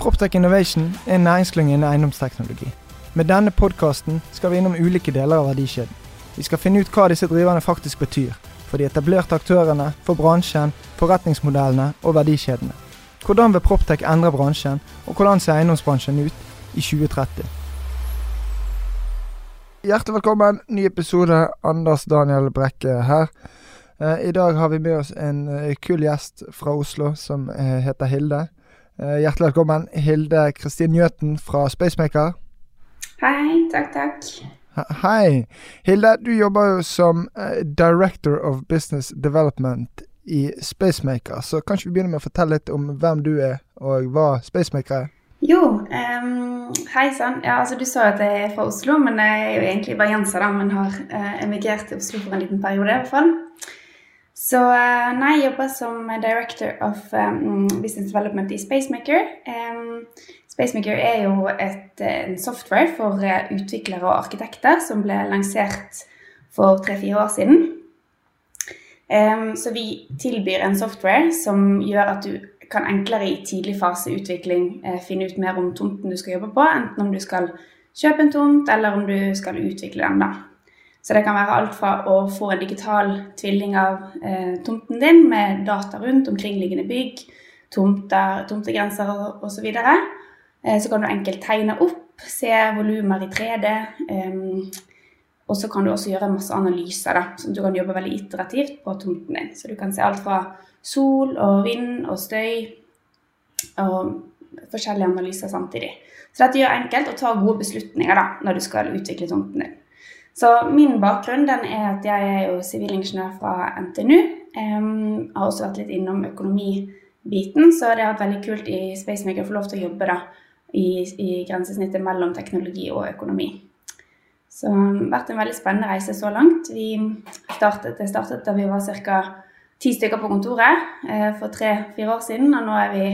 Proptech Innovation er en næringsklynge innen eiendomsteknologi. Med denne podkasten skal vi innom ulike deler av verdikjeden. Vi skal finne ut hva disse driverne faktisk betyr. For de etablerte aktørene, for bransjen, forretningsmodellene og verdikjedene. Hvordan vil Proptech endre bransjen, og hvordan ser eiendomsbransjen ut i 2030? Hjertelig velkommen, ny episode. Anders Daniel Brekke her. Eh, I dag har vi med oss en eh, kul gjest fra Oslo som eh, heter Hilde. Hjertelig velkommen, Hilde Kristin Njøten fra Spacemaker. Hei, takk, takk. Hei. Hilde, du jobber jo som Director of Business Development i Spacemaker. Så kanskje vi begynner med å fortelle litt om hvem du er, og hva Spacemaker er? Jo, um, hei sann. Ja, altså, du sa at jeg er fra Oslo, men jeg er jo egentlig bergenser, da, men har uh, emigrert til Oslo for en liten periode, i hvert fall. Så uh, nei, jeg jobber som director of um, business development i Spacemaker. Um, Spacemaker er jo et, en software for utviklere og arkitekter som ble lansert for tre-fire år siden. Um, så vi tilbyr en software som gjør at du kan enklere i tidlig fase utvikling uh, finne ut mer om tomten du skal jobbe på, enten om du skal kjøpe en tomt, eller om du skal utvikle den. da. Så det kan være alt fra å få en digital tvilling av eh, tomten din med data rundt omkringliggende bygg, tomter, tomtegrenser osv. Eh, så kan du enkelt tegne opp, se volumer i 3D. Eh, og så kan du også gjøre masse analyser, da, at du kan jobbe veldig iterativt på tomten din. Så du kan se alt fra sol og vind og støy og forskjellige analyser samtidig. Så dette gjør enkelt å ta gode beslutninger da, når du skal utvikle tomten din. Så min bakgrunn den er at jeg er jo sivilingeniør fra NTNU. Um, har også vært litt innom økonomibiten, så det har vært veldig kult i Spacemaker å få lov til å jobbe da, i, i, grensesnittet mellom teknologi og økonomi. Så det har vært en veldig spennende reise så langt. Vi startet, det startet da vi var ca. ti stykker på kontoret eh, for tre-fire år siden, og nå er vi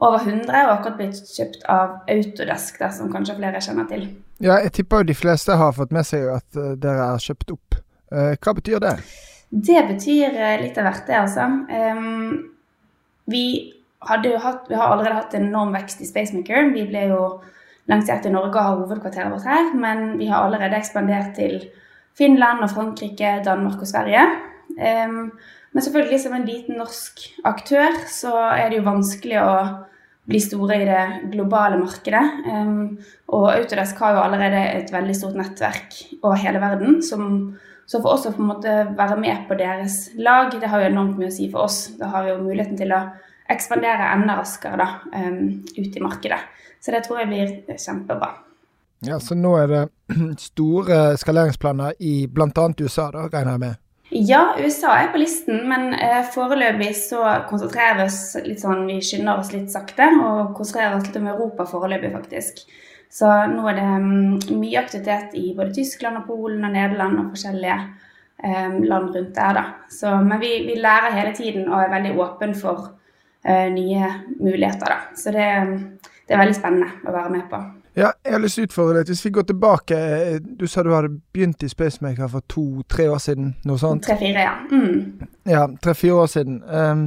over 100 og akkurat blitt kjøpt av Autodesk, der, som kanskje flere kjenner til. Ja, jeg tipper de fleste har fått med seg at uh, dere er kjøpt opp. Uh, hva betyr det? Det betyr uh, litt av hvert, det, altså. Um, vi, hatt, vi, har allerede hatt en enorm vekst i Spacemaker. Vi ble jo lansert i Norge og har hovedkvarteret vårt her, men vi har allerede ekspandert til Finland og Frankrike, Danmark og Sverige. Um, men selvfølgelig, som en liten norsk aktør, så er det jo vanskelig å bli store i det globale markedet. Um, og Autodesk har jo allerede et veldig stort nettverk over hele verden. Som, så for oss å på en måte være med på deres lag, det har jo enormt mye å si for oss. Da har vi jo muligheten til å ekspandere enda raskere da, um, ut i markedet. Så det tror jeg blir kjempebra. Ja, Så nå er det store skaleringsplaner i bl.a. USA, da, regner jeg med? Ja, USA er på listen, men eh, foreløpig så konsentrerer vi oss litt sånn Vi skynder oss litt sakte og konsentrerer oss litt om Europa foreløpig, faktisk. Så nå er det um, mye aktivitet i både Tyskland og Polen og Nederland og forskjellige um, land rundt der, da. Så, men vi, vi, lærer hele tiden og er veldig åpen for uh, nye muligheter, da. Så det, det er veldig spennende å være med på. Ja, jeg har lyst til å utfordre litt. Hvis vi går tilbake eh, Du sa du hadde begynt i Spacemaker for to-tre år siden? noe sånt? Tre-fire, ja. Mm. Ja, tre-fire år siden. Um,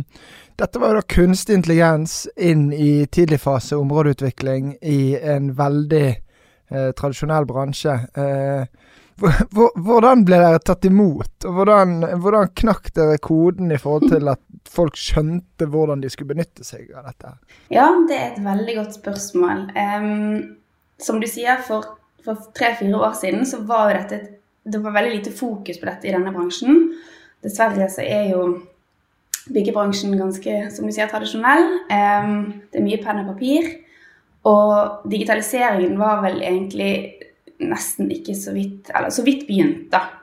dette var jo da kunstig intelligens inn i tidlig fase områdeutvikling i en veldig eh, tradisjonell bransje. Eh, hvordan ble dere tatt imot, og hvordan, hvordan, knakk dere koden i forhold til at folk skjønte hvordan de skulle benytte seg av dette? Ja, det er et veldig godt spørsmål. Um, som du sier, for, for tre-fire år siden så var jo dette Det var veldig lite fokus på dette i denne bransjen. Dessverre så er jo byggebransjen ganske som du sier, tradisjonell. Det er mye penn og papir. Og digitaliseringen var vel egentlig nesten ikke så vidt Eller så vidt begynt, da.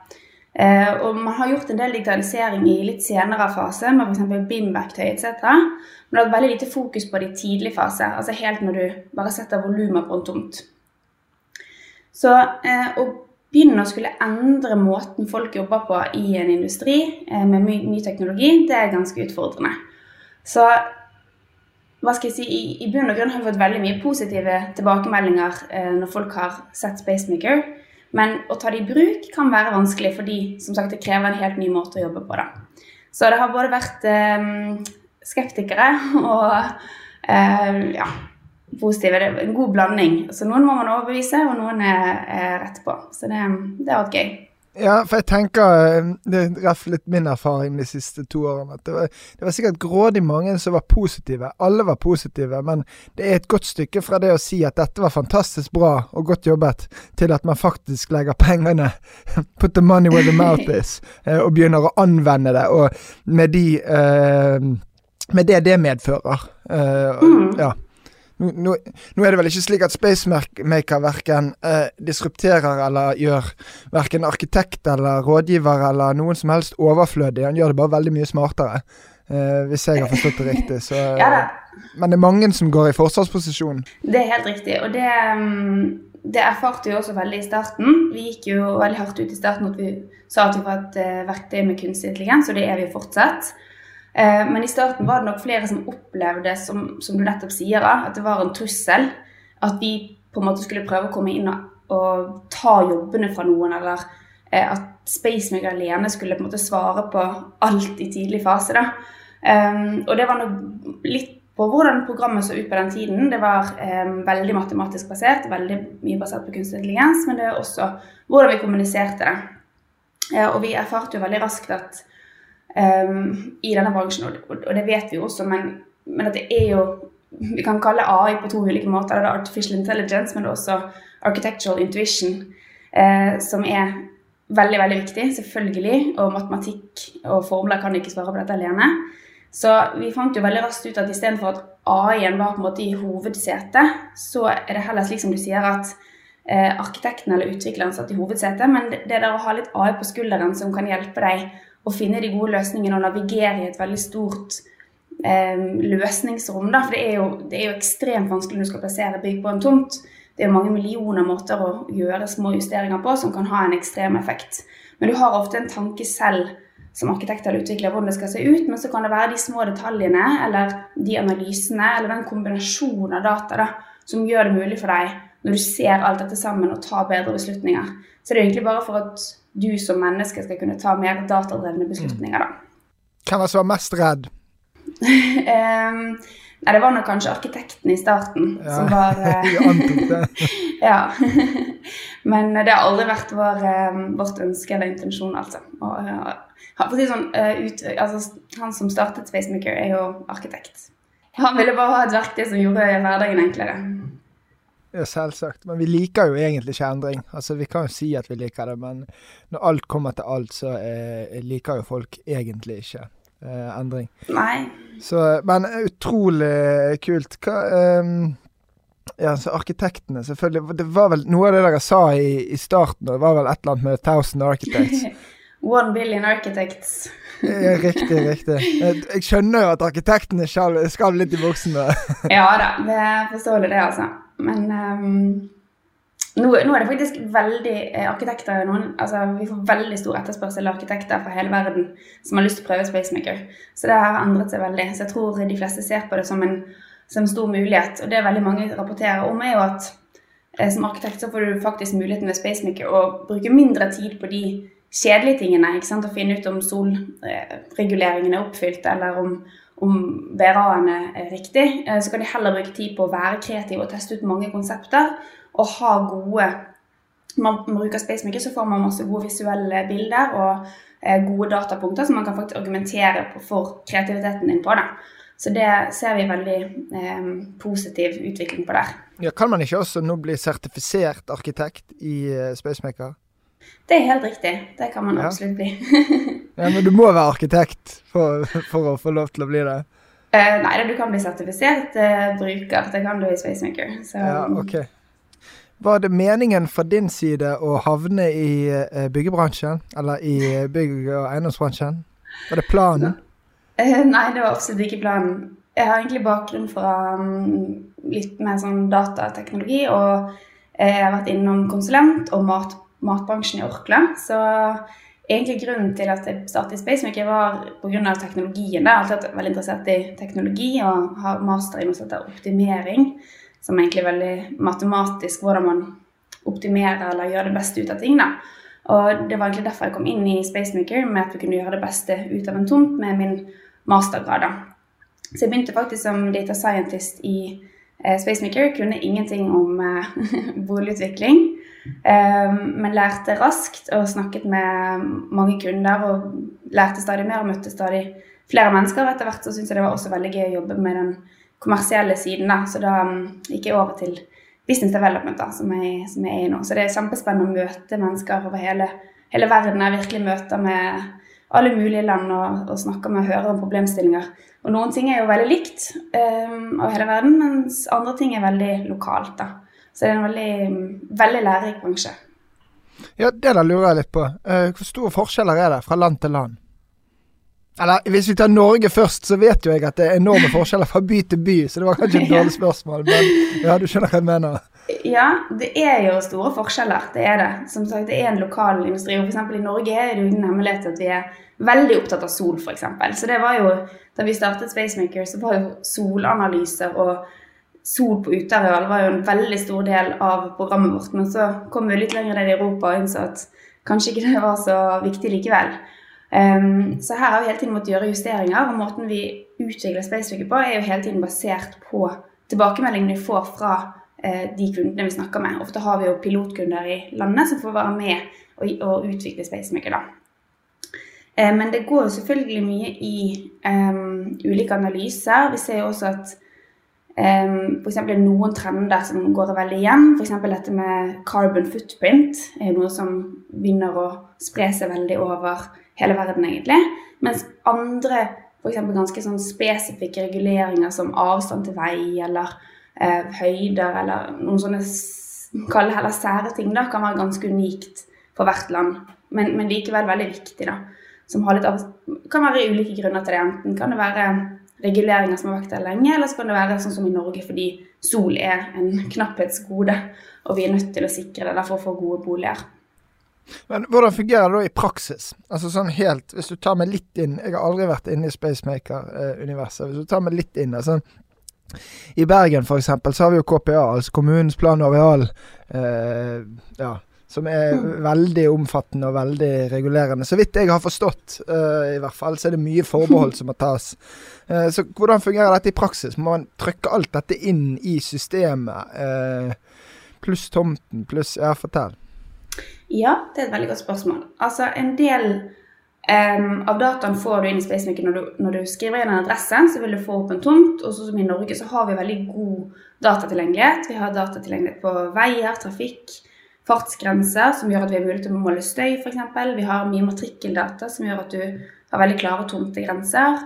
Eh, og man har gjort en del digitalisering i litt senere fase, med f.eks. BIM-verktøy etc. Men det har vært veldig lite fokus på det i tidlig fase, altså helt når du bare setter volumet på en tomt. Så eh, å begynne å skulle endre måten folk jobber på i en industri eh, med my ny teknologi, det er ganske utfordrende. Så hva skal jeg si, i, i bunn og grunn har vi fått veldig mye positive tilbakemeldinger eh, når folk har sett Spacemaker. Men å ta det i bruk kan være vanskelig fordi som sagt, det krever en helt ny måte å jobbe på. Da. Så det har både vært eh, skeptikere og eh, ja, positive. Det er en god blanding. Så noen må man overbevise, og noen er, er rett på. Så det, det har vært gøy. Ja, for jeg tenker eh, Det er litt min erfaring de siste to årene. at det var, det var, sikkert grådig mange som var positive. Alle var positive, men det er et godt stykke fra det å si at dette var fantastisk bra og godt jobbet, til at man faktisk legger pengene Put the money where the mouth is, eh, og begynner å anvende det. Og med de uh, Med det det medfører. Mm. Ja. Nå, nå, er det vel ikke slik at Spacemaker verken eh, disrupterer eller gjør verken arkitekt eller rådgiver eller noen som helst overflødig. Han gjør det bare veldig mye smartere, eh, hvis jeg har forstått det riktig. Så, ja, men det er mange som går i forsvarsposisjon. Det er helt riktig. og det, Um det erfarte vi også veldig i starten. Vi gikk jo veldig hardt ut i starten at vi sa at vi var et uh, verktøy med kunstig intelligens, og det er vi fortsatt. Eh, men i starten var det nok flere som opplevde, som, som du nettopp sier, at det var en trussel. At vi på en måte skulle prøve å komme inn og, og ta jobbene fra noen, eller eh, at Spacemaker alene skulle på en måte svare på alt i tidlig fase. da. Um, og det var nok litt på hvordan programmet så ut på den tiden. Det var um, veldig matematisk basert, veldig mye basert på kunstig intelligens, men det er også hvordan vi kommuniserte det. Uh, og vi erfarte jo veldig raskt at um, i denne bransjen, og, og, det vet vi jo også, men, men, at det er jo Vi kan kalle AI på to ulike måter. Det er artificial intelligence, men det er også architectural intuition, uh, som er veldig, veldig viktig, selvfølgelig. Og matematikk og formler kan ikke svare på dette alene. Så vi fant jo veldig raskt ut at istedenfor at AI-en var på en måte i hovedsetet, så er det heller slik som du sier at eh, arkitekten eller utvikleren satt i hovedsetet, men det, der å ha litt AI på skulderen som kan hjelpe deg å finne de gode løsningene og navigere i et veldig stort eh, løsningsrom. Da. For det er, jo, det er, jo, ekstremt vanskelig når du skal plassere bygg på en tomt. Det er mange millioner måter å gjøre små justeringer på som kan ha en ekstrem effekt. Men du har ofte en tanke selv som arkitekt eller utvikler hvordan det skal se ut, men så kan det være de små detaljene eller de analysene eller den kombinasjonen av data da, som gjør det mulig for deg, når du ser alt dette sammen, å ta bedre beslutninger. Så det er egentlig bare for at du som menneske skal kunne ta mer datadrevne beslutninger, da. Hvem var som mest redd? um, nei, det var nok kanskje arkitekten i starten ja, som var uh, ja. Men det har aldri vært vår, um, vårt ønske eller intensjon, altså. Og, uh, si sånn, uh, ut, altså, han som startet Spacemaker, er jo arkitekt. Han ville bare ha et verktøy som gjorde hverdagen enklere. Ja, selvsagt. Men vi liker jo egentlig ikke endring. Altså, Vi kan jo si at vi liker det, men når alt kommer til alt, så eh, liker jo folk egentlig ikke eh, endring. Nei. Så, men utrolig kult. Hva eh, ja, så Arkitektene, selvfølgelig. Det var vel noe av det dere sa i, i starten, det var vel et eller annet med 1000 Architects. One billion architects. riktig, riktig. Jeg skjønner jo at arkitektene skal, skal litt i buksene. ja da, det er forståelig det, altså. Men um, nå, nå, er det faktisk veldig eh, arkitekter noen, altså Vi får veldig stor etterspørsel av arkitekter fra hele verden som har lyst til å prøve Spacemaker. Så det har endret seg veldig. Så jeg tror de fleste ser på det som en, som stor mulighet. Og det veldig mange rapporterer om, er jo at eh, som arkitekt så får du faktisk muligheten ved Spacemaker å bruke mindre tid på de kjedelige tingene. ikke sant, Å finne ut om solreguleringen er oppfylt, eller om om BRA-ene er riktig, eh, så kan de heller bruke tid på å være kreative og teste ut mange konsepter. Og ha gode Man bruker SpaceMaker, så får man masse gode visuelle bilder og eh, gode datapunkter som man kan faktisk argumentere for kreativiteten din på. Da. Så det ser vi veldig eh, positiv utvikling på der. Ja, kan man ikke også nå bli sertifisert arkitekt i eh, Spacemaker? Det er helt riktig. Det kan man ja. absolutt bli. ja, Men du må være arkitekt for, for, å få lov til å bli det? Uh, nei, du kan bli sertifisert uh, bruker. Det kan du i Spacemaker. Så. Ja, ok. Var det meningen fra din side å havne i eh, byggebransjen? Eller i bygg- og eiendomsbransjen? Var det planen? Nei, det var absolutt ikke planen. Jeg har egentlig bakgrunn fra um, litt mer sånn datateknologi, og jeg har vært innom konsulent og mat, matbransjen i Orkla. Så egentlig grunnen til at jeg startet i Spacemaker, var pga. teknologien. Jeg har alltid vært veldig interessert i teknologi og har master i noe som optimering som egentlig er veldig matematisk, hvordan man optimerer eller gjør det beste ut av ting. da. Og Det var egentlig derfor jeg kom inn i Spacemaker, med at vi kunne gjøre det beste ut av en tomt med min mastergrad. da. Så jeg begynte faktisk som data scientist i eh, Spacemaker. Kunne ingenting om eh, boligutvikling, men lærte raskt og snakket med mange kunder og lærte stadig mer og møtte stadig flere mennesker. Etter hvert så syntes jeg det var også veldig gøy å jobbe med den kommersielle siden. Da. Så da um, gikk jeg over til business development, da, som, jeg, som jeg er i nå. Så det er kjempespennende å møte mennesker over hele, hele verden. Jeg virkelig møter med alle mulige land og, og snakker med og hører om problemstillinger. Og noen ting er jo veldig likt um, over hele verden, mens andre ting er veldig lokalt. da. Så det er en veldig, veldig lærerik bransje. Ja, det der lurer jeg litt på. Uh, hvor store forskjeller er det fra land til land? Eller hvis vi tar Norge først, så vet jo jeg at det er enorme forskjeller fra by til by, så det var kanskje et dårlig spørsmål, men ja, du skjønner hva jeg mener. Ja, det er jo store forskjeller. Det er det. Som sagt, det er en lokal industri. og for I Norge er det jo ingen hemmelighet at vi er veldig opptatt av sol, f.eks. Så det var jo, da vi startet Spacemaker, så var jo solanalyser og sol på uteareal var jo en veldig stor del av programmet vårt. Men så kom vi litt lenger ned i Europa og innså at kanskje ikke det var så viktig likevel. Um, så her har vi hele tiden måttet gjøre justeringer, og måten vi utvikler Spacewalker på, er jo hele tiden basert på tilbakemeldingene vi får fra uh, de kundene vi snakker med. Ofte har vi jo pilotkunder i landet som får være med og, og utvikle Spacemaker. Uh, men det går jo selvfølgelig mye i um, ulike analyser. Vi ser jo også at Um, F.eks. noen trender som går veldig igjen. F.eks. dette med carbon footprint er noe som begynner å spre seg veldig over hele verden, egentlig. Mens andre f.eks. ganske sånn spesifikke reguleringer som avstand til vei eller eh, høyder eller noen sånne kall heller sære ting, da, kan være ganske unikt for hvert land. Men, men likevel veldig viktig. da, som har litt av, kan være ulike grunner til det. Enten kan det være reguleringer som har vært der lenge, eller så kan det være sånn som i Norge fordi sol er en knapphetsgode, og vi er nødt til å sikre det for å få gode boliger. Men hvordan fungerer det da i praksis? Altså sånn helt, Hvis du tar meg litt inn Jeg har aldri vært inne i Spacemaker-universet. Hvis du tar meg litt inn altså, I Bergen f.eks. så har vi jo KPA, altså Kommunens plan og areal. Eh, ja, som er veldig omfattende og veldig regulerende. Så vidt jeg har forstått, uh, i hvert fall, så er det mye forbehold som må tas. Uh, så hvordan fungerer dette i praksis? Må man trykke alt dette inn i systemet? Uh, pluss tomten, pluss Ja, fortell. Ja, det er et veldig godt spørsmål. Altså, en del um, av dataen får du inn i Spacemaker når, når, du skriver inn en adresse. Så vil du få opp en tomt. Og sånn som i Norge så har vi veldig god datatilgjengelighet. Vi har datatilgjengelighet på veier, trafikk, fartsgrenser, som gjør at vi har mulighet til å måle støy, f.eks. Vi har mye matrikkeldata som gjør at du har veldig klare tomtegrenser.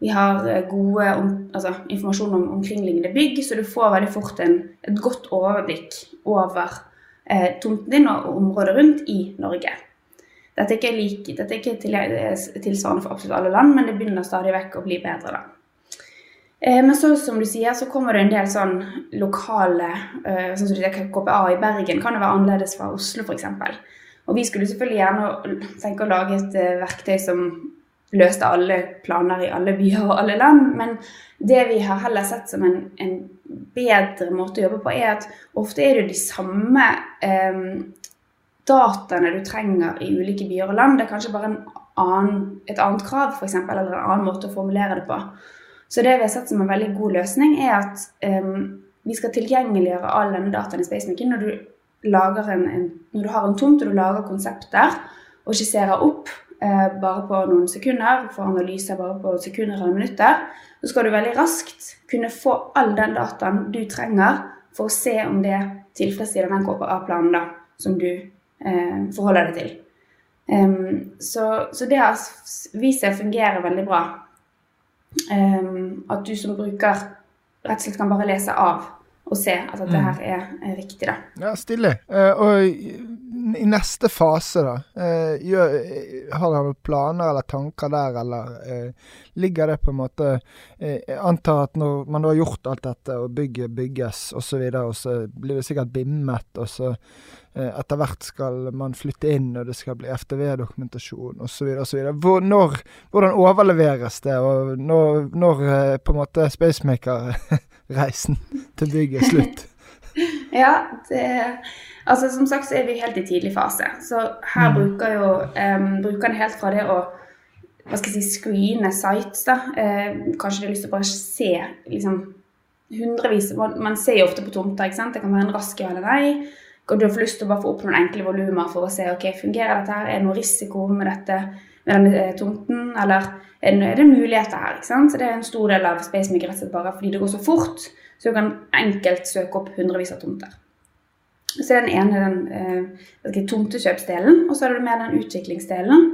Vi har god gode altså, informasjon om omkringliggende bygg, så du får veldig fort en, et godt overblikk over eh, tomten din og området rundt i Norge. Dette er ikke, like, dette er ikke til, tilsvarende for absolutt alle land, men det begynner stadig vekk å bli bedre. da. Eh, men så som du sier, så kommer det en del sånn lokale eh, sånn som KPA i Bergen kan jo være annerledes fra Oslo f.eks. Og vi skulle selvfølgelig gjerne tenke å lage et verktøy som løste alle planer i alle byer og alle land. Men det vi har heller sett som en, en bedre måte å jobbe på, er at ofte er det de samme eh, dataene du trenger i ulike byer og land. Det er kanskje bare annen, et annet krav, f.eks., eller en annen måte å formulere det på. Så det vi har sett som en veldig god løsning, er at um, vi skal tilgjengeliggjøre all denne dataen i SpaceMaker når når du har en tomt og du lager konsepter og skisserer opp eh, bare på noen sekunder, får analyser bare på sekunder eller minutter, så skal du veldig raskt kunne få all den dataen du trenger for å se om det tilfredsstiller den KPA-planen som du eh, forholder deg til. Um, så, så, det har vist seg å fungere veldig bra. Um, at du som bruker rett og slett kan bare lese av og se at dette Mm. her er, er riktig. da. Ja, stilig. Eh, og i neste fase, da. eh, gjør, eh, har dere noen planer eller tanker der, eller ligger det på en måte Jeg antar at når man da har gjort alt dette, og bygget bygges osv., og, så videre, og så blir det sikkert bimmet, og så etter hvert skal man flytte inn, og det skal bli FTV-dokumentasjon osv. Hvor, når, hvordan overleveres det, og når, når eh, på en måte Spacemaker-reisen til bygget er slutt? Ja, det, altså som sagt så er vi helt i tidlig fase. Så her Mm. bruker jo um, brukerne helt fra det å hva skal jeg si, screene sites, da. Eh, kanskje de har lyst til å bare se liksom hundrevis man, man ser jo ofte på tomter, ikke sant. Det kan være en rask ja eller nei. Og du får lyst til å bare få opp noen enkle volumer for å se ok, fungerer dette her, er det noe risiko med dette med denne eh, tomten, eller er det, er det muligheter her? ikke sant? Så Det er en stor del av og slett bare fordi det går så fort, så du kan enkelt søke opp hundrevis av tomter. Så er den ene den eh, tomtekjøpsdelen, og så er det mer den utviklingsdelen.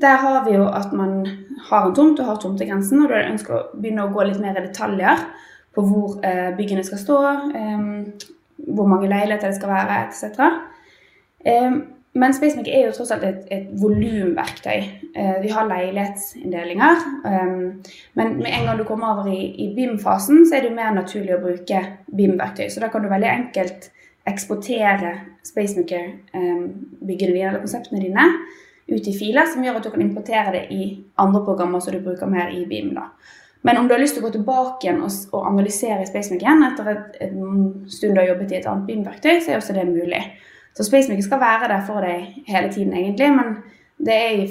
Der har vi jo at man har en tomt og har tomtegrensen, og da ønsker å begynne å gå litt mer i detaljer på hvor eh, byggene skal stå, eh, hvor mange leiligheter det skal være, etc. Eh, men Spacemaker er jo tross alt et, et volumverktøy. Eh, vi har leilighetsinndelinger. eh, men med en gang du kommer over i, i BIM-fasen, så er det jo mer naturlig å bruke BIM-verktøy. Så da kan du veldig enkelt eksportere Spacemaker-byggene dine eller konseptene dine ut i filer, som gjør at du kan importere det i andre programmer som du bruker mer i BIM. da. Men om du har lyst til å gå tilbake igjen og, og analysere Spacemaker igjen etter et, en stund du har jobbet i et annet BIM-verktøy, så er også det mulig. Så Spacemaker skal være der for deg hele tiden, egentlig, men det er i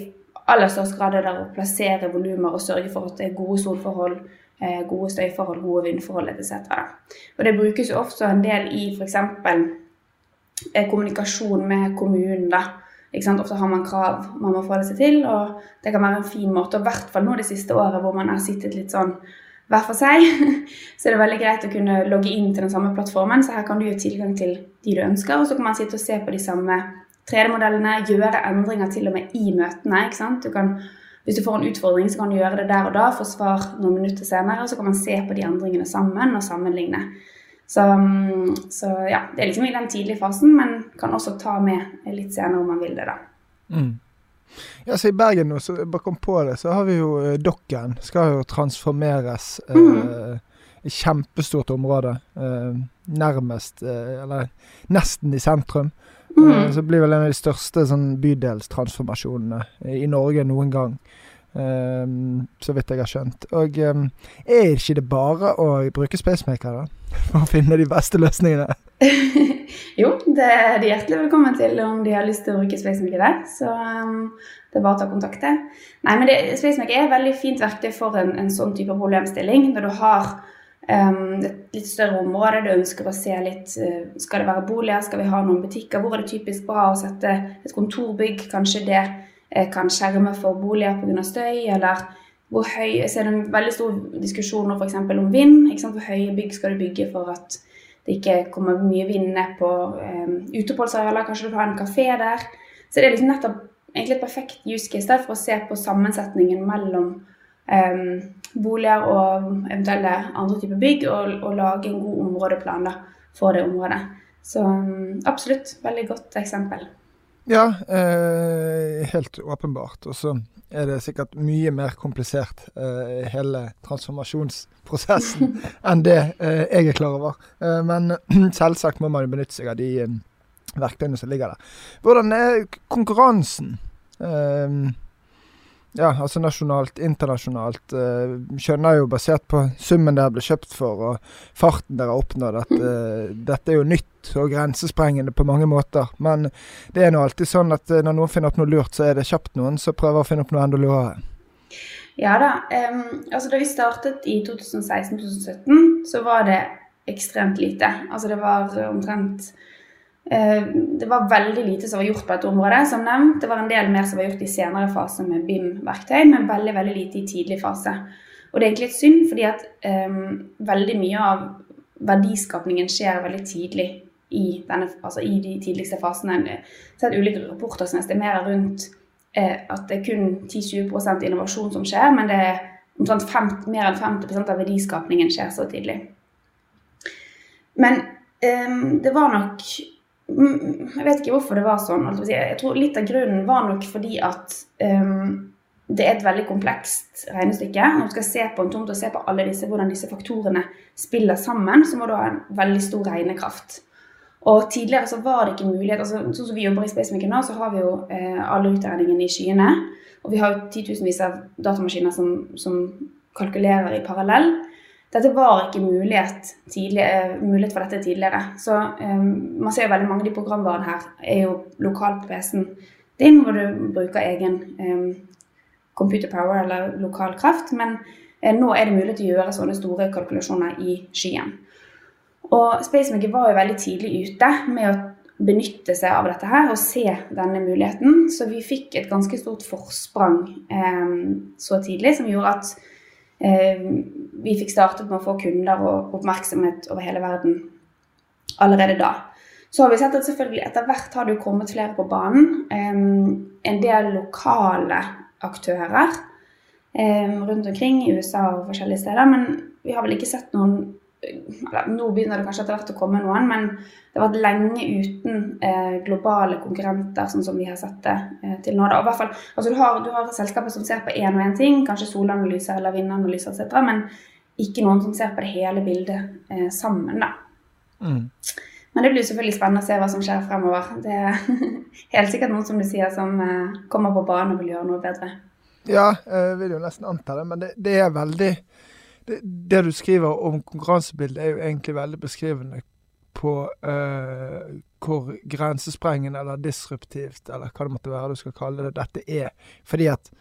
aller størst grad der å plassere volumer og sørge for at det er gode solforhold, eh, gode støyforhold, gode vindforhold etc. Og det brukes jo ofte en del i f.eks. Eh, kommunikasjon med kommunen. da. Ofte har man krav man må det seg til, og det kan være en fin måte. Og i hvert fall nå det siste året hvor man har sittet litt sånn hver for seg, så er det veldig greit å kunne logge inn til den samme plattformen. Så her kan du gi tilgang til de du ønsker, og så kan man sitte og se på de samme 3D-modellene, gjøre endringer til og med i møtene. ikke sant? Du kan, hvis du får en utfordring, så kan du gjøre det der og da, få svar noen minutter senere, og så kan man se på de endringene sammen og sammenligne. Så, mm, så ja, det er liksom i den tidlige fasen, men kan også ta med litt senere om man vil det, da. Mm. Ja, så I Bergen nå, så bare kom på det, så har vi jo eh, Dokken. Skal jo transformeres. Eh, Mhm. et kjempestort område. Eh, nærmest, eh, eller nesten i sentrum. Eh, Mm. så det blir vel en av de største sånn, bydelstransformasjonene i Norge noen gang. Eh, så vidt jeg har skjønt. Og um, er ikke det bare å bruke Spacemaker, da? For å finne de beste løsningene? jo, det er de hjertelig velkommen til om de har lyst til å bruke Spacemaker der. Så um, det er bare å ta kontakt. Nei, men det, Spacemaker er et veldig fint verktøy for en, en sånn type problemstilling. Når du har um, et litt større område, du ønsker å se litt uh, Skal det være boliger, skal vi ha noen butikker? Hvor er det typisk bra å sette et kontorbygg? Kanskje det kan skjerme for boliger pga. støy, eller hvor høy, så er det en veldig stor diskusjon nå f.eks. om vind. Hvor høye bygg skal du bygge for at det ikke kommer mye vind ned på um, uteoppholdsarealer? Kanskje du har ha en kafé der? Så det er liksom nettopp egentlig et perfekt use case der for å se på sammensetningen mellom um, boliger og eventuelle andre typer bygg, og, og lage en god områdeplan da, for det området. Så um, absolutt, veldig godt eksempel. Ja, eh, helt åpenbart. Og så er det sikkert mye mer komplisert, eh, hele transformasjonsprosessen, enn det eh, jeg er klar over. Eh, men selvsagt må man jo benytte seg av de eh, verktøyene som ligger der. Hvordan er konkurransen? Eh, ja, altså nasjonalt, internasjonalt. Eh, skjønner jo basert på summen dere ble kjøpt for, og farten dere har oppnådd, at eh, dette er jo nytt og grensesprengende på mange måter. Men det er nå alltid sånn at eh, når noen finner opp noe lurt, så er det kjapt noen som prøver å finne opp noe enda lurere. Ja da. Um, altså Da vi startet i 2016-2017, så var det ekstremt lite. Altså det var omtrent Det var veldig lite som var gjort på dette området. Som nevnt, det var en del mer som var gjort i senere fase med BIM-verktøy, men veldig veldig lite i tidlig fase. Og det er egentlig litt synd, fordi at um, veldig mye av verdiskapningen skjer veldig tidlig i, denne, altså i de tidligste fasene. Jeg har ulike rapporter som estimerer rundt eh, at det er kun 10-20 innovasjon som skjer, men det er omtrent 50, mer enn 50% av verdiskapningen skjer så tidlig. Men um, det var nok Jeg vet ikke hvorfor det var sånn. Jeg tror litt av grunnen var nok fordi at um, det er et veldig komplekst regnestykke. Når du skal se på en tomt og se på alle disse, hvordan disse faktorene spiller sammen, så må du ha en veldig stor regnekraft. Og tidligere så var det ikke mulighet altså Sånn som vi jobber i SpaceMaker nå, så har vi jo eh, alle utregningene i skyene. Og vi har jo titusenvis av datamaskiner som, som kalkulerer i parallell. Dette var ikke mulighet, tidligere, eh, mulighet for dette tidligere. Så um, man ser jo veldig mange av de programvarene her er jo lokalt på PC-en din, hvor du bruker egen um, computer power eller lokal kraft. Men uh, nå er det mulig å gjøre sånne store kalkulasjoner i skyen. Og SpaceMaker var jo veldig tidlig ute med å benytte seg av dette her og se denne muligheten. Så vi fikk et ganske stort forsprang eh, så tidlig som gjorde at eh, vi fikk startet med å få kunder og oppmerksomhet over hele verden allerede da. Så har vi sett at selvfølgelig etter hvert har det kommet flere på banen. Eh, en del lokale aktører eh, rundt omkring i USA og forskjellige steder. Men vi har vel ikke sett noen eller, Nå begynner det kanskje etter hvert å komme noen, men det har vært lenge uten eh, globale konkurrenter, sånn som vi har sett det eh, til nå. Da. hvert fall, altså du, har, du har selskaper som ser på én og én ting, kanskje solanalyser eller vindanalyser etc., men ikke noen som ser på det hele bildet eh, sammen. da. Mm. Men det blir selvfølgelig spennende å se hva som skjer fremover. Det er helt sikkert noen som du sier, som eh, kommer på banen og vil gjøre noe bedre. Ja, jeg vil jo nesten anta det, men det, det er veldig det, det, du skriver om konkurransebildet, er jo egentlig veldig beskrivende på uh, hvor grensesprengende eller disruptivt, eller hva det måtte være du skal kalle det, dette er. Fordi at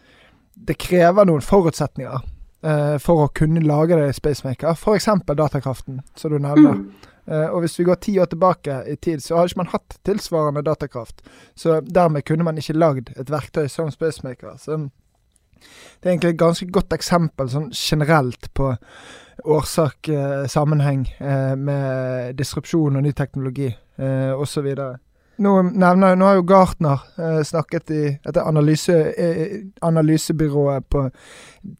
det krever noen forutsetninger uh, for å kunne lage det i Spacemaker. F.eks. datakraften, som du nevner. Mm. Uh, og hvis vi går ti år tilbake i tid, så har ikke man hatt tilsvarende datakraft. Så dermed kunne man ikke lagd et verktøy som Spacemaker. Så det er egentlig et ganske godt eksempel sånn generelt på årsak-sammenheng eh, med disrupsjon og ny teknologi eh, osv. Nå, nevner, nå har jo Gartner eh, snakket i dette analyse, eh, analysebyrået på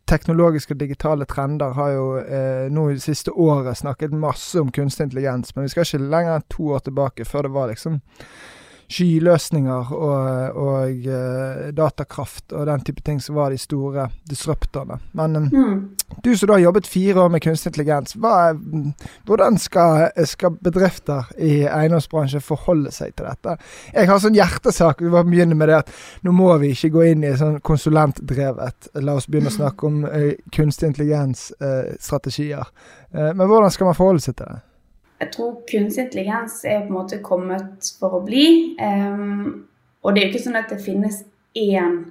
teknologiske og digitale trender, har jo eh, nå i det siste året snakket masse om kunstig intelligens. Men vi skal ikke lenger enn to år tilbake før det var liksom skyløsninger og, og uh, datakraft og den type ting som var de store disruptorene. Men um, mm. du som da har jobbet fire år med kunstig intelligens, hva, hvordan skal, skal, bedrifter i eiendomsbransjen forholde seg til dette? Jeg har sånn hjertesak, vi må begynne med det at nå må vi ikke gå inn i sånn konsulentdrevet, la oss begynne å snakke om uh, kunstig intelligens-strategier. Uh, men hvordan skal man forholde seg til det? Jeg tror kunstig intelligens er på en måte kommet for å bli. Um, og det er jo ikke sånn at det finnes én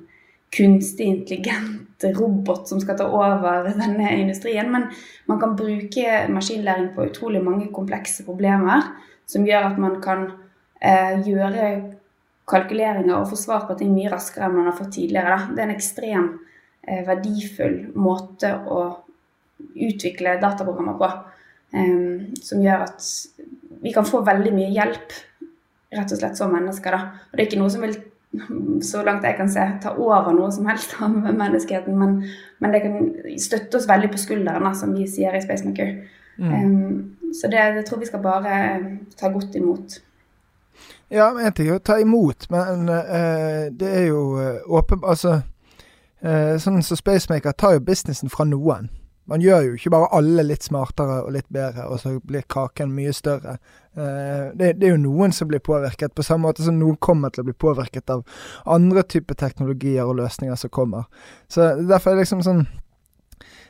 kunstig intelligent robot som skal ta over denne industrien, men man kan bruke maskinlæring på utrolig mange komplekse problemer som gjør at man kan uh, gjøre kalkuleringer og få svar på ting mye raskere enn man har fått tidligere. Da. Det er en ekstrem uh, verdifull måte å utvikle dataprogrammer på. Um, som gjør at vi kan få veldig mye hjelp, rett og slett som mennesker. Da. Og det er ikke noe som vil, så langt jeg kan se, ta over noe som helst av menneskeheten, men, men det kan støtte oss veldig på skulderen, som vi sier i Spacemaker. Mm. Um, så det, det, tror vi skal bare ta godt imot. Ja, en ting er å ta imot, men uh, det er jo uh, åpen... Altså, uh, sånn som så Spacemaker tar jo businessen fra noen. Man gjør jo ikke bare alle litt smartere og litt bedre, og så blir kaken mye større. Uh, det, det, er jo noen som blir påvirket, på samme måte som noen kommer til å bli påvirket av andre typer teknologier og løsninger som kommer. Så derfor er det liksom sånn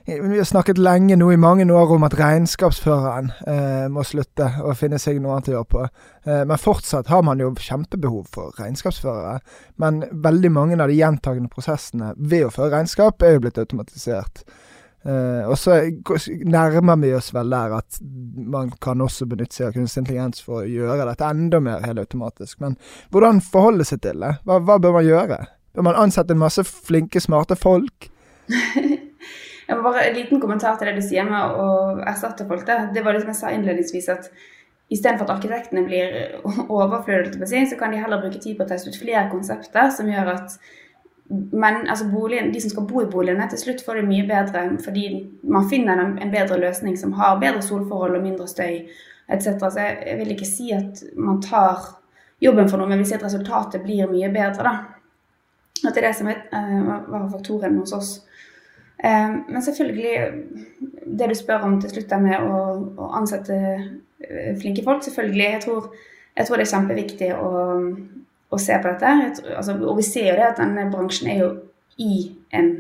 Vi har snakket lenge nå i mange år om at regnskapsføreren eh, må slutte og finne seg noe annet å gjøre på. Eh, men fortsatt har man jo kjempebehov for regnskapsførere. Men veldig mange av de gjentagende prosessene ved å føre regnskap er jo blitt automatisert. Uh, og så nærmer vi oss vel der at man kan også benytte seg av kunstig intelligens for å gjøre dette enda mer helautomatisk. Men hvordan forholde seg til det? Hva, hva, bør man gjøre? Bør man ansette en masse flinke, smarte folk? Jeg må bare En liten kommentar til det du sier med å erstatte folk. Det, det var det som jeg sa innledningsvis, at istedenfor at arkitektene blir overflødige, så kan de heller bruke tid på å teste ut flere konsepter som gjør at men altså boligen, de som skal bo i boligene, til slutt får det mye bedre fordi man finner en bedre løsning som har bedre solforhold og mindre støy etc. Så jeg, jeg, vil ikke si at man tar jobben for noe, men vi ser at resultatet blir mye bedre. da. At det er det som er, uh, var faktoren hos oss. Uh, men selvfølgelig, det du spør om til slutt er med å, å ansette flinke folk, selvfølgelig. Jeg tror, jeg tror det er kjempeviktig å, å se på dette. Altså, og vi ser jo det at denne bransjen er jo i en,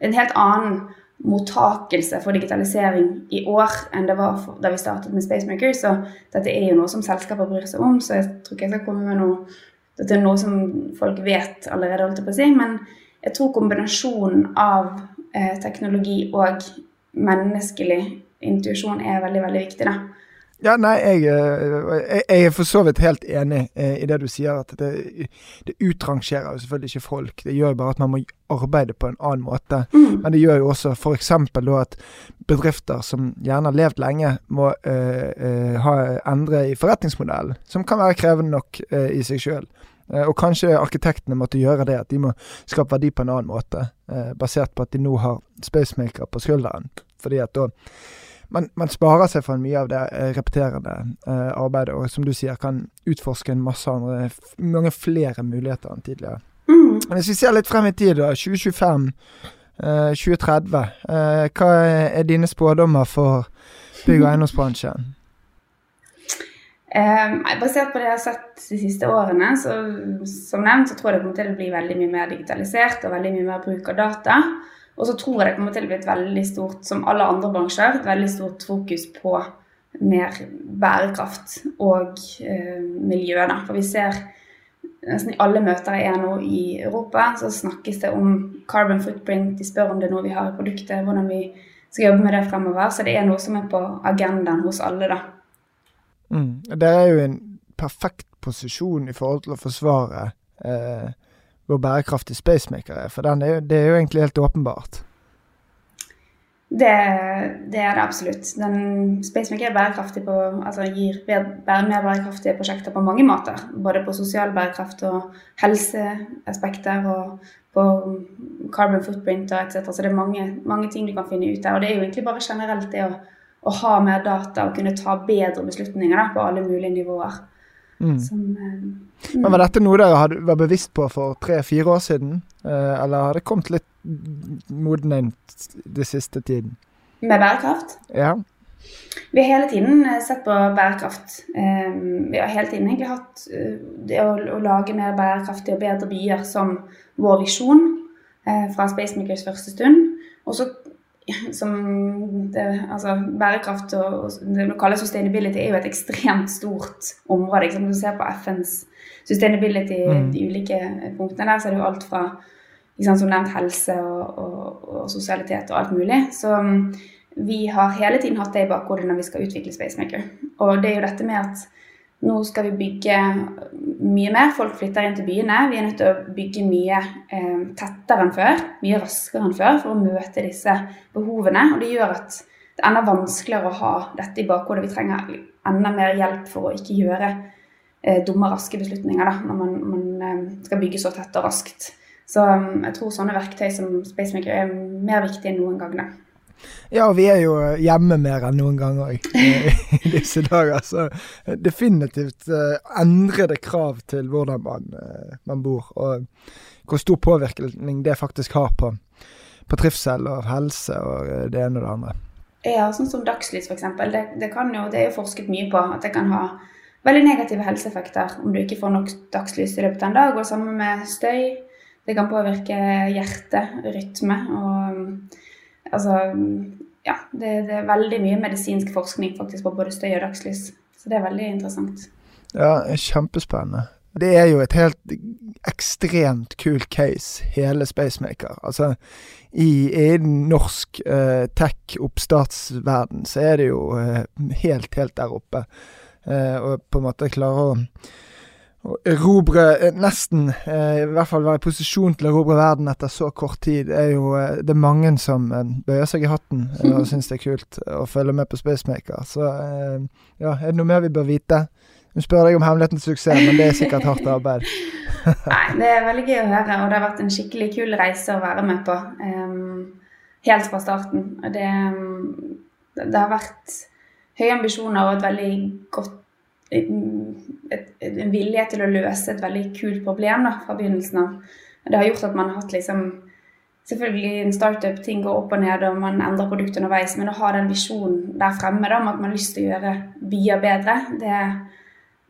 en helt annen mottakelse for digitalisering i år enn det var for, da vi startet med Spacemaker. Så dette er jo noe som selskaper bryr seg om, så jeg tror ikke jeg skal komme med noe Dette er noe som folk vet allerede, holdt jeg på å si. Men jeg tror kombinasjonen av eh, teknologi og menneskelig intuisjon er veldig, veldig viktig. da. Ja, nei, jeg, jeg, jeg, er for så vidt helt enig eh, i det du sier. At det, det utrangerer jo selvfølgelig ikke folk. Det gjør jo bare at man må arbeide på en annen måte. Mm. Men det gjør jo også f.eks. at bedrifter som gjerne har levd lenge, må uh, uh, ha, endre i forretningsmodellen. Som kan være krevende nok uh, i seg sjøl. og kanskje arkitektene måtte gjøre det, at de må skape verdi på en annen måte. basert på at de nå har Spacemaker på skulderen. Fordi at da man, man, sparer seg for mye av det eh, repeterende eh, arbeidet, og som du sier, kan utforske en masse andre, mange flere muligheter enn tidligere. Mm. Hvis vi ser litt frem i tid, da, 2025, eh, 2030, eh, hva er dine spådommer for bygg- og eiendomsbransjen? Um, basert på det jeg har sett de siste årene, så, som nevnt, så tror jeg det kommer til å bli veldig mye mer digitalisert og veldig mye mer bruk av data. Og så tror jeg det kommer til å bli et veldig stort, som alle andre bransjer, et veldig stort fokus på mer bærekraft og eh, miljø. Da. For vi ser nesten i alle møter jeg er nå i Europa, så snakkes det om carbon footprint. De spør om det er noe vi har i produktet, hvordan vi skal jobbe med det fremover. Så det er noe som er på agendaen hos alle, da. Mm. Det er jo en perfekt posisjon i forhold til å forsvare eh, hvor bærekraftig Spacemaker er, for er, det er jo egentlig helt åpenbart. Det, det er det absolutt. Den Spacemaker er bærekraftig på, altså gir mer bærekraftige prosjekter på mange måter. Både på sosial bærekraft og helseaspekter og på carbon footprint og etc. Så det er mange, mange, ting du kan finne ut der. Og det er jo egentlig bare generelt det å, å ha mer data og kunne ta bedre beslutninger da, på alle mulige nivåer. Mm. Som, mm. Men Var dette noe dere var bevisst på for tre-fire år siden, eh, eller har det kommet litt moden den siste tiden? Med bærekraft? Ja. Vi har hele tiden eh, sett på bærekraft. Vi har hele tiden egentlig hatt det å, å lage mer bærekraftige og bedre byer som vår visjon fra Spacemakers første stund. Og så som det, altså, Bærekraft og, og det kaller sustainability er jo et ekstremt stort område. Liksom. Du ser på FNs sustainability, mm. de ulike punktene der, så er det jo alt fra liksom, som nevnt helse og, og, og, sosialitet og alt mulig. Så um, vi har hele tiden hatt det i bakhodet når vi skal utvikle Spacemaker. Og det er jo dette med at nå skal vi bygge mye mer. Folk flytter inn til byene. Vi er nødt til å bygge mye eh, tettere enn før, mye raskere enn før, for å møte disse behovene. Og det gjør at det er enda vanskeligere å ha dette i bakhodet. Vi trenger enda mer hjelp for å ikke gjøre eh, dumme, raske beslutninger da, når man, man eh, skal bygge så tett og raskt. Så um, jeg tror sånne verktøy som Spacemaker er mer viktig enn noen gang. da. Ja, vi er jo hjemme mer enn noen gang òg i disse dager. Så definitivt uh, endrede krav til hvordan man, uh, man, bor, og hvor stor påvirkning det faktisk har på, på trivsel og helse og uh, det ene og det andre. Ja, sånn som dagslys f.eks. Det, det, det er jo forsket mye på at det kan ha veldig negative helseeffekter om du ikke får nok dagslys i løpet av en dag. Og sammen med støy. Det kan påvirke hjerte, rytme og Altså, ja, det, det, er veldig mye medisinsk forskning faktisk på både støy og dagslys. Så det er veldig interessant. Ja, kjempespennende. Det er jo et helt ekstremt kult case, hele Spacemaker. Altså, i, i norsk eh, tech-oppstartsverden så er det jo eh, helt, helt der oppe. Eh, og på en måte klare å å erobre eh, nesten, eh, i hvert fall være i posisjon til å erobre verden etter så kort tid, er jo eh, Det er mange som bøyer seg i hatten og syns det er kult å følge med på Spacemaker. Så ja, er det noe mer vi bør vite? Hun spør deg om hemmeligheten til suksess, men det er sikkert hardt arbeid. Nei, det er veldig gøy å høre, og det har vært en skikkelig kul reise å være med på. Um, helt fra starten. Det, det har vært høye ambisjoner og et veldig godt et, et, en vilje til å løse et veldig kult problem da, fra begynnelsen av. Det har gjort at man har hatt liksom Selvfølgelig en startup, ting går opp og ned, og man endrer produktet underveis, men å ha den visjonen der fremme da, om at man har lyst til å gjøre byer bedre, det,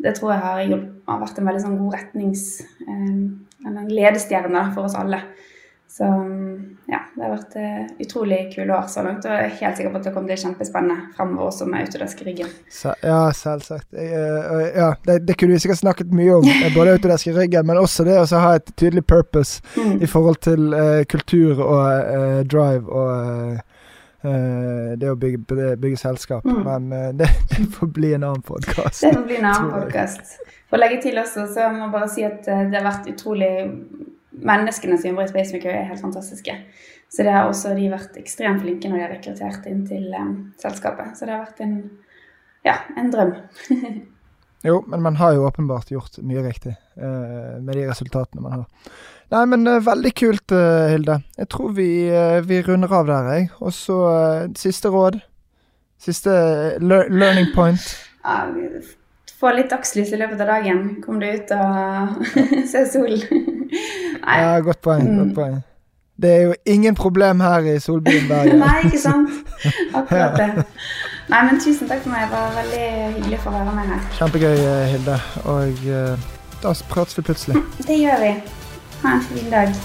det tror jeg har, har, vært en veldig sånn god retnings... Eh, en ledestjerne for oss alle. Så ja, det har vært et utrolig kule år så langt. Og jeg er helt sikker på at det kommer til å bli kjempespennende fremover også med Autodesk i ryggen. ja, selvsagt. Uh, ja, det, det, kunne vi sikkert snakket mye om, eh, både Autodesk i ryggen, men også det å ha et tydelig purpose mm. i forhold til uh, kultur og drive og det å bygge, bygge selskap. Mm. Men det, det, får bli en annen podkast. Det får bli en annen podkast. For å legge til også, så må jeg bare si at det har vært utrolig menneskene som jobber i Spacemaker, er helt fantastiske. Så det har også de vært ekstremt flinke når de har rekruttert inn til um, selskapet. Så det har vært en, ja, en drøm. jo, men man har jo åpenbart gjort mye riktig uh, med de resultatene man har. Nei, men uh, veldig kult, uh, Hilde. Jeg tror vi, vi runder av der, jeg. Og så siste råd. Siste learning point. Få litt dagslys i løpet av dagen. Kom deg ut og se solen. Ja, godt poeng. Mm. godt poeng. Det er jo ingen problem her i solbyen Bergen. Nei, ikke sant. Akkurat det. Nei, men tusen takk for meg. Det var veldig hyggelig for å være med her. Kjempegøy, eh, Hilde. Og uh, da prates vi plutselig. Det gjør vi. Ha en fin dag.